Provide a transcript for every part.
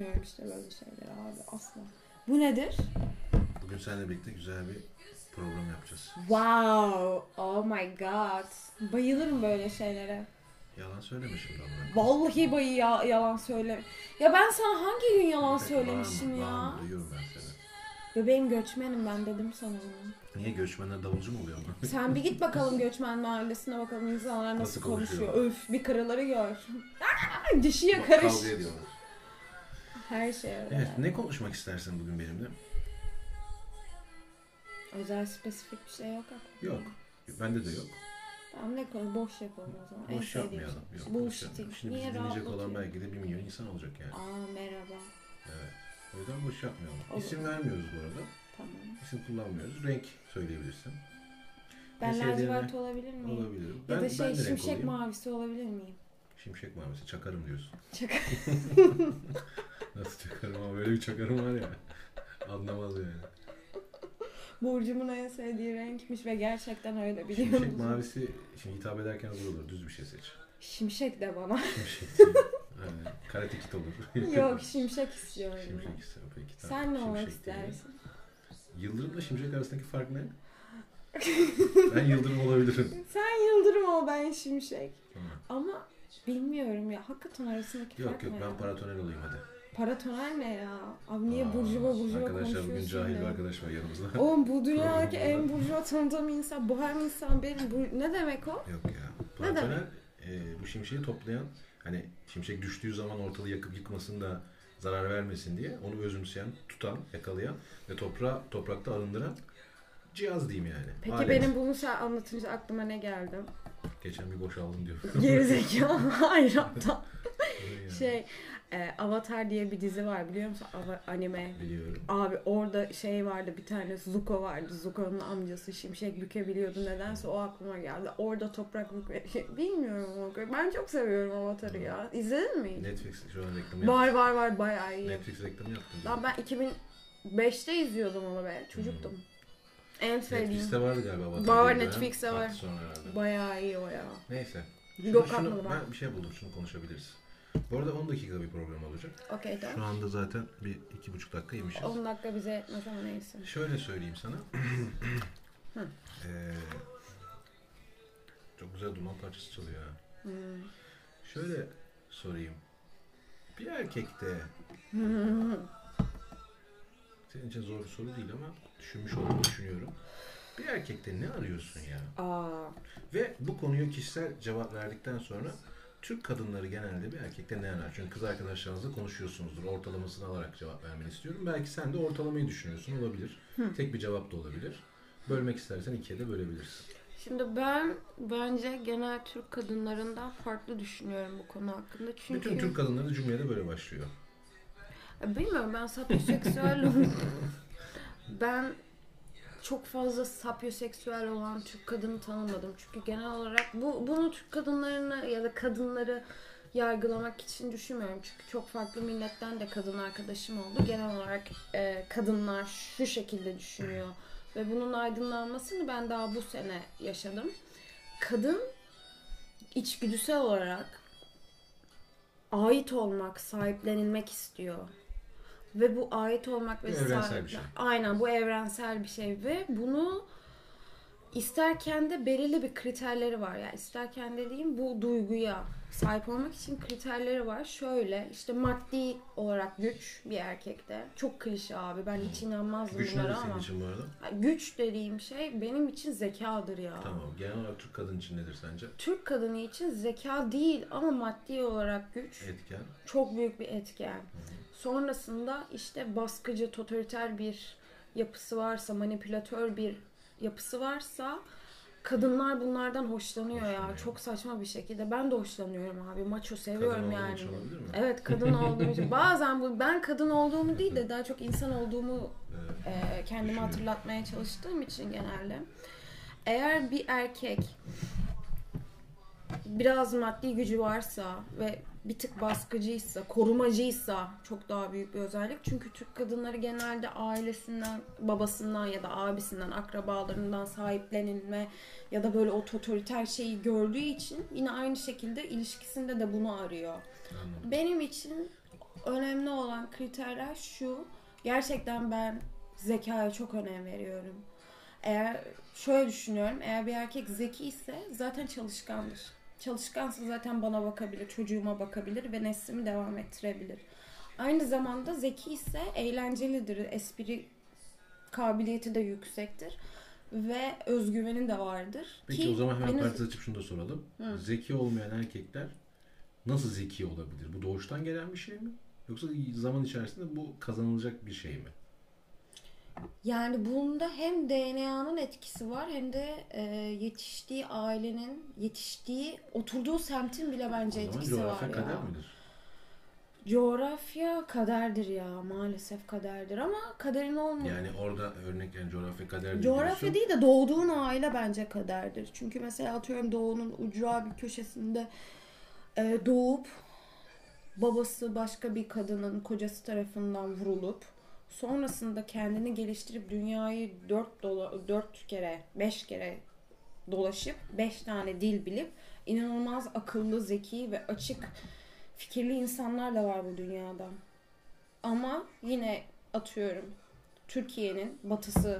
Bilmiyorum işte böyle şeyler abi asla. Bu nedir? Bugün seninle birlikte güzel bir program yapacağız. Wow. Oh my god. Bayılırım böyle şeylere. Yalan söylemişim ben buna. Vallahi bayı ya, yalan söyle. Ya ben sana hangi gün yalan Peki, söylemişim bağırma, ya? bağırma, duyuyorum ben seni. Bebeğim göçmenim ben dedim sana bunu. Niye göçmenler davulcu mu oluyor? Sen bir git bakalım göçmen mahallesine bakalım insanlar nasıl, Nasıl konuşuyor. konuşuyor? Öf bir karaları gör. Dişi Bak, karış. Kavga ediyorlar. Her şey öyle. Evet, ne konuşmak istersin bugün benimle? Özel spesifik bir şey yok aklımda. Yok. Bende de yok. Tamam ne konu boş yapalım o zaman. En Boş sevdiğim yapmayalım. şey. Yok, boş yapmayalım. Şimdi Niye bizi dinleyecek olan belki de bir milyon insan olacak yani. Aa merhaba. Evet. O yüzden boş yapmayalım. Olur. İsim vermiyoruz bu arada. Tamam. İsim kullanmıyoruz. Renk söyleyebilirsin. Ben lacivert olabilir miyim? Olabilir. Ya Ben, da şey ben şimşek olayım. mavisi olabilir miyim? Şimşek mavisi. Çakarım diyorsun. Çak. Nasıl çakarım ama böyle bir çakarım var ya. Anlamaz yani. Burcumun en sevdiği renkmiş ve gerçekten öyle biliyor Şimşek musun? mavisi şimdi hitap ederken zor olur. Düz bir şey seç. Şimşek de bana. Şimşek değil. Aynen. Karate kit olur. Yok şimşek istiyorum. Şimşek istiyorum. Peki tamam. Sen ne olmak Şimşek istersin? Yıldırımla şimşek arasındaki fark ne? ben yıldırım olabilirim. Sen yıldırım ol ben şimşek. Tamam. Ama bilmiyorum ya hakikaten arasındaki Yok fark yok ne ben paratonel olayım hadi. Paratonel ne ya? Abi niye Aa, burjuva burjuva Arkadaşlar bugün konuşuyorsun cahil bir ya? arkadaş var yanımızda. Oğlum bu dünyadaki en burjuva tanıdığım insan, bohem insan benim. Bu, ne demek o? Yok ya. Ne Paratonel e, bu şimşeği toplayan hani şimşek düştüğü zaman ortalığı yakıp yıkmasın da zarar vermesin diye onu özümseyen, tutan, yakalayan ve toprağa toprakta arındıran cihaz diyeyim yani. Peki Alet. benim bunu sen anlatınca aklıma ne geldi? Geçen bir boşaldım diyor. Gerizekalı hayır aptal. Şey, e, Avatar diye bir dizi var biliyor musun? Ava- anime. Biliyorum. Abi orada şey vardı bir tane Zuko vardı. Zuko'nun amcası şimşek bükebiliyordu. Nedense o aklıma geldi. Orada toprak bükme... Bilmiyorum ama ben çok seviyorum Avatar'ı ya. İzledin mi? hiç? Netflix şu an reklamı Var var var bayağı iyi. Netflix reklamı yaptım. Lan ben 2005'te izliyordum onu be. Çocuktum. En sevdiğim. Netflix'te vardı galiba. Avatar Var. Netflix'te var. Bayağı iyi o ya. Neyse. Şunu, Yok şunu, ben bir şey buldum. Şunu konuşabiliriz. Bu arada 10 dakika bir program olacak. Okey Şu tamam. anda zaten bir iki buçuk dakika yemişiz. 10 dakika bize yetmez ama neyse. Şöyle söyleyeyim sana. Ee, çok güzel duman parçası çalıyor ha. Hmm. Şöyle sorayım. Bir erkekte senin için zor bir soru değil ama düşünmüş olduğunu düşünüyorum. Bir erkekte ne arıyorsun ya? Aa, Ve bu konuya kişisel cevap verdikten sonra Türk kadınları genelde bir erkekte ne arar? Çünkü kız arkadaşlarınızla konuşuyorsunuzdur. Ortalamasını alarak cevap vermeni istiyorum. Belki sen de ortalamayı düşünüyorsun. Olabilir. Hı. Tek bir cevap da olabilir. Bölmek istersen ikiye de bölebilirsin. Şimdi ben bence genel Türk kadınlarından farklı düşünüyorum bu konu hakkında. Çünkü Bütün Türk kadınları cümleye de böyle başlıyor. Ya bilmiyorum ben sapyoseksüel ben çok fazla sapyoseksüel olan Türk kadını tanımadım. Çünkü genel olarak bu bunu Türk kadınlarını ya da kadınları yargılamak için düşünmüyorum. Çünkü çok farklı milletten de kadın arkadaşım oldu. Genel olarak e, kadınlar şu şekilde düşünüyor. Ve bunun aydınlanmasını ben daha bu sene yaşadım. Kadın içgüdüsel olarak ait olmak, sahiplenilmek istiyor. Ve bu ait olmak ve evrensel sahip- bir şey. Aynen bu evrensel bir şey ve bunu isterken de belirli bir kriterleri var. Yani isterken dediğim bu duyguya sahip olmak için kriterleri var. Şöyle işte maddi olarak güç bir erkekte. Çok klişe abi. Ben hiç inanmazdım Güç bunlara nedir senin ama. için bu arada? Güç dediğim şey benim için zekadır ya. Tamam. Genel olarak Türk kadın için nedir sence? Türk kadını için zeka değil ama maddi olarak güç Etken. çok büyük bir etken. Sonrasında işte baskıcı, totaliter bir yapısı varsa, manipülatör bir yapısı varsa kadınlar bunlardan hoşlanıyor, ya. Çok saçma bir şekilde. Ben de hoşlanıyorum abi. Maço Kadın seviyorum olduğun yani. Evet kadın olduğum için. Bazen bu ben kadın olduğumu değil de daha çok insan olduğumu Evet. e, kendime hatırlatmaya çalıştığım için genelde. Eğer bir erkek biraz maddi gücü varsa ve bir tık baskıcıysa, korumacıysa çok daha büyük bir özellik. Çünkü Türk kadınları genelde ailesinden, babasından ya da abisinden, akrabalarından sahiplenilme ya da böyle o totaliter şeyi gördüğü için yine aynı şekilde ilişkisinde de bunu arıyor. Anladım. Benim için önemli olan kriterler şu. Gerçekten ben zekaya çok önem veriyorum. Eğer şöyle düşünüyorum. Eğer bir erkek zeki ise zaten çalışkandır. Çalışkansa zaten bana bakabilir, çocuğuma bakabilir ve neslimi devam ettirebilir. Aynı zamanda zeki ise eğlencelidir. Espri kabiliyeti de yüksektir. Ve özgüveni de vardır. Peki Ki o zaman hemen henüz- parantez açıp şunu da soralım. Hı. Zeki olmayan erkekler nasıl zeki olabilir? Bu doğuştan gelen bir şey mi? Yoksa zaman içerisinde bu kazanılacak bir şey mi? Yani bunda hem DNA'nın etkisi var hem de e, yetiştiği ailenin, yetiştiği, oturduğu semtin bile bence etkisi var coğrafya ya. kader midir? Coğrafya kaderdir ya maalesef kaderdir ama kaderin olmuyor. Yani orada örnek yani coğrafya kader Coğrafya diyorsun. değil de doğduğun aile bence kaderdir. Çünkü mesela atıyorum doğunun ucra bir köşesinde e, doğup babası başka bir kadının kocası tarafından vurulup sonrasında kendini geliştirip dünyayı dört, dola, dört kere, beş kere dolaşıp beş tane dil bilip inanılmaz akıllı, zeki ve açık fikirli insanlar da var bu dünyada. Ama yine atıyorum Türkiye'nin batısı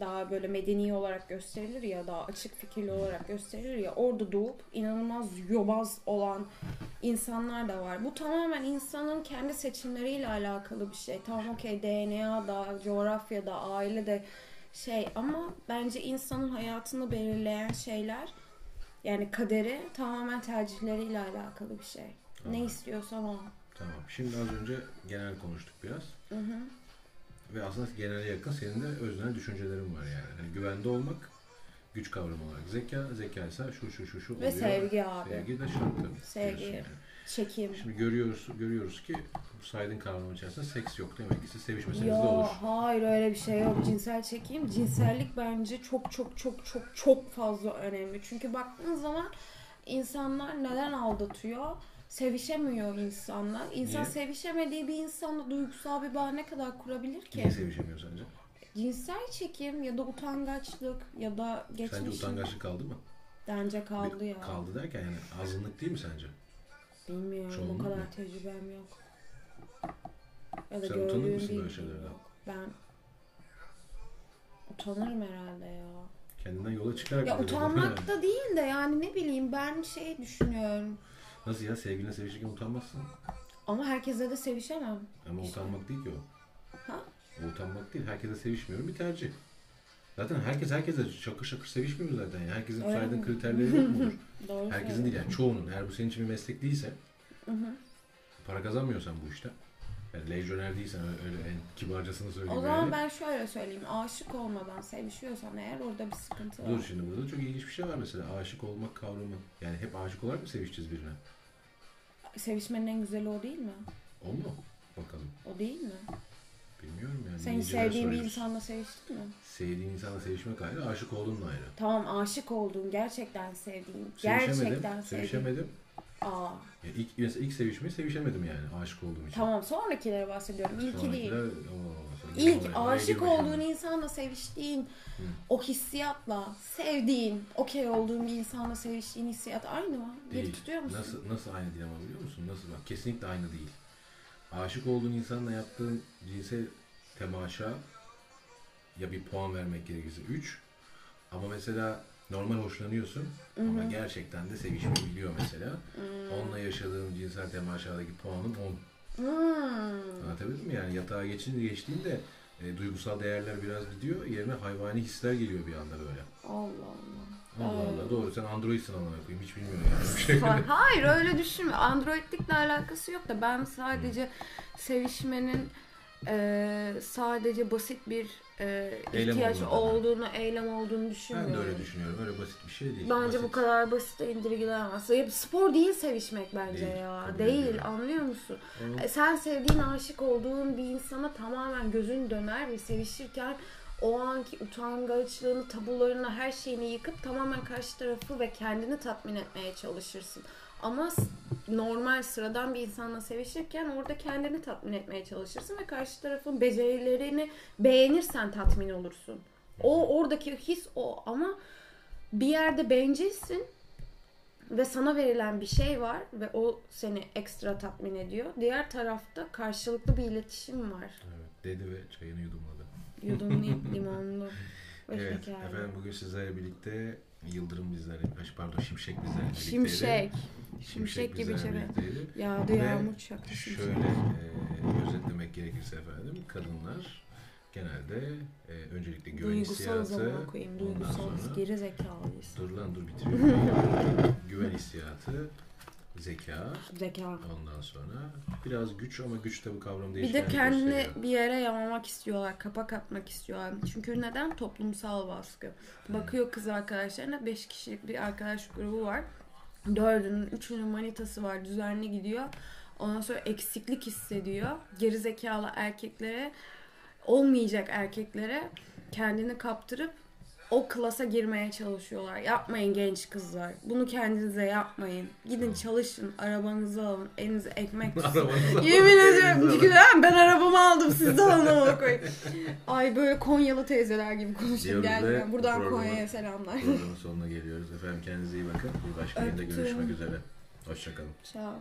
daha böyle medeni olarak gösterilir ya daha açık fikirli olarak gösterilir ya orada doğup inanılmaz yobaz olan insanlar da var. Bu tamamen insanın kendi seçimleriyle alakalı bir şey. Tamam okey DNA da, coğrafya da, aile de şey ama bence insanın hayatını belirleyen şeyler yani kaderi tamamen tercihleriyle alakalı bir şey. Ne Tamam. istiyorsan o. Tamam. Şimdi az önce genel konuştuk biraz. Hı hı. Ve aslında genele yakın senin de öznel düşüncelerin var yani. Hani güvende olmak güç kavramı olarak. Zeka, zeka ise şu şu şu şu Ve oluyor. sevgi abi. Sevgi de şart tabii. Sevgi. yani. Çekim. Şimdi görüyoruz görüyoruz ki saydığın kavramın içerisinde seks yok demek ki siz sevişmeseniz de olur. hayır öyle bir şey yok. Cinsel çekim, cinsellik bence çok çok çok çok çok fazla önemli. Çünkü baktığın zaman insanlar neden aldatıyor? Sevişemiyor insanlar. İnsan Niye? sevişemediği bir insanla duygusal bir bağ ne kadar kurabilir ki? Niye sevişemiyor sence? Cinsel çekim ya da utangaçlık ya da geçmişin. Sence utangaçlık kaldı mı? Bence kaldı ya. Kaldı derken yani azınlık değil mi sence? Bilmiyorum Çoğunluk o kadar mu? tecrübem yok. Ya da Sen utanır mısın böyle şeylerden? yok. Ben utanırım herhalde ya. Kendinden yola çıkarak Ya mı utanmak da değil de yani ne bileyim ben şey düşünüyorum. Nasıl ya sevgiline sevişirken utanmazsın. Ama herkese de sevişemem. Ama İşte. utanmak değil ki o. O utanmak değil. Herkese sevişmiyorum bir tercih. Zaten herkes herkese şakır şakır sevişmiyor zaten. Yani herkesin Öyle saydığın mi? kriterleri yok mudur? Doğru Herkesin değil yani çoğunun. Eğer bu senin için bir meslek değilse, Hı hı. para kazanmıyorsan bu işte. Yani lejyoner değilsen öyle, öyle en kibarcasını söyleyeyim O zaman yani. ben şöyle söyleyeyim. Aşık olmadan sevişiyorsan eğer orada bir sıkıntı var. Dur şimdi burada çok ilginç bir şey var mesela. Aşık olmak kavramı. Yani hep aşık olarak mı sevişeceğiz birine? Sevişmenin en güzeli o değil mi? O mu? Bakalım. O değil mi? Bilmiyorum yani. Senin dinleyicilere sevdiğin bir soruyoruz. insanla seviştin mi? Sevdiğin insanla sevişmek ayrı, aşık olduğun da ayrı. Tamam aşık olduğun, gerçekten sevdiğin, Sevişemedim, gerçekten sevdiğin. sevişemedim. Aa, Yani ilk, mesela ilk sevişmeyi sevişemedim yani aşık olduğum için. tamam sonrakileri bahsediyorum. İlki değil. Sonrakiler- Oo, İlk oraya- aşık girme şimdi. olduğun insanla seviştiğin o hissiyatla sevdiğin, okey olduğun bir insanla seviştiğin hissiyat aynı mı? Geri Değil. tutuyor musun? Nasıl, nasıl aynı değil ama biliyor musun? Nasıl bak kesinlikle aynı değil. Aşık olduğun insanla yaptığın cinsel temaşa ya bir puan vermek gerekirse 3 ama mesela normal hoşlanıyorsun ama gerçekten de sevişmeyi biliyor mesela. Onunla yaşadığın cinsel temaşadaki puanın 10. Hmm. Anlatabildim mi? Yani yatağa geçince geçtiğinde e, duygusal değerler biraz gidiyor. Yerine hayvani hisler geliyor bir anda böyle. Allah Allah. Doğru sen Android'sin amına koyayım hiç bilmiyorum yani. Bir şey. Ha- Hayır öyle düşünme. Androidlikle alakası yok da ben sadece sevişmenin e, sadece basit bir e, Eylem ihtiyaç olduğunu. olduğunu, eylem olduğunu Ben düşünmüyorum. de öyle düşünüyorum. Öyle basit bir şey değil. Bence Basit. bu kadar basit indirgilemez. Ya spor değil sevişmek bence Değil, ya. kabul değil, ediyorum. anlıyor musun? Onun- E, Sen sevdiğin, aşık olduğun bir insana tamamen gözün döner ve sevişirken o anki utangaçlığını, tabularını, her şeyini yıkıp tamamen karşı tarafı ve kendini tatmin etmeye çalışırsın. Ama normal sıradan bir insanla sevişirken orada kendini tatmin etmeye çalışırsın ve karşı tarafın becerilerini beğenirsen tatmin olursun. O oradaki his o ama bir yerde bencilsin ve sana verilen bir şey var ve o seni ekstra tatmin ediyor. Diğer tarafta karşılıklı bir iletişim var. Evet, dedi ve çayını yudumladı. Yudumlayıp limonlu ve Evet şekerli. efendim bugün sizlerle birlikte Yıldırım bizlerle, pardon Şimşek bizlerle birlikteydi. Şimşek. Şimşek Şimşek gibi birlikteydi. Yağdı yağmur çaktı şimşek. Şöyle e, özetlemek gerekirse efendim kadınlar genelde e, öncelikle güven Duygusal hissiyatı zaman koyayım. Duygusal geri zekalıyız. dur lan dur bitiriyorum. güven hissiyatı zeka Zeka. ondan sonra biraz güç ama güç de bu kavram Bir değişkenlik de kendini gösteriyor. bir yere yamamak istiyorlar, kapak atmak istiyorlar. Çünkü neden? Toplumsal baskı. Bakıyor kız arkadaşlarına 5 kişilik bir arkadaş grubu var. Dördünün, üçünün manitası var, düzenli gidiyor. Ondan sonra eksiklik hissediyor. Gerizekalı erkeklere, olmayacak erkeklere kendini kaptırıp o klasa girmeye çalışıyorlar. Yapmayın genç kızlar. Bunu kendinize yapmayın. Gidin çalışın, arabanızı alın, elinize ekmek tutun. Yemin alın, ediyorum. Çünkü ben, ben arabamı aldım siz de alın ama koyun. Ay böyle Konyalı teyzeler gibi ve Geldim. Buradan Konya'ya selamlar. Programın sonuna geliyoruz. Efendim kendinize iyi bakın. Bir başka yayında Öptüm. görüşmek üzere. Hoşçakalın. Ciao.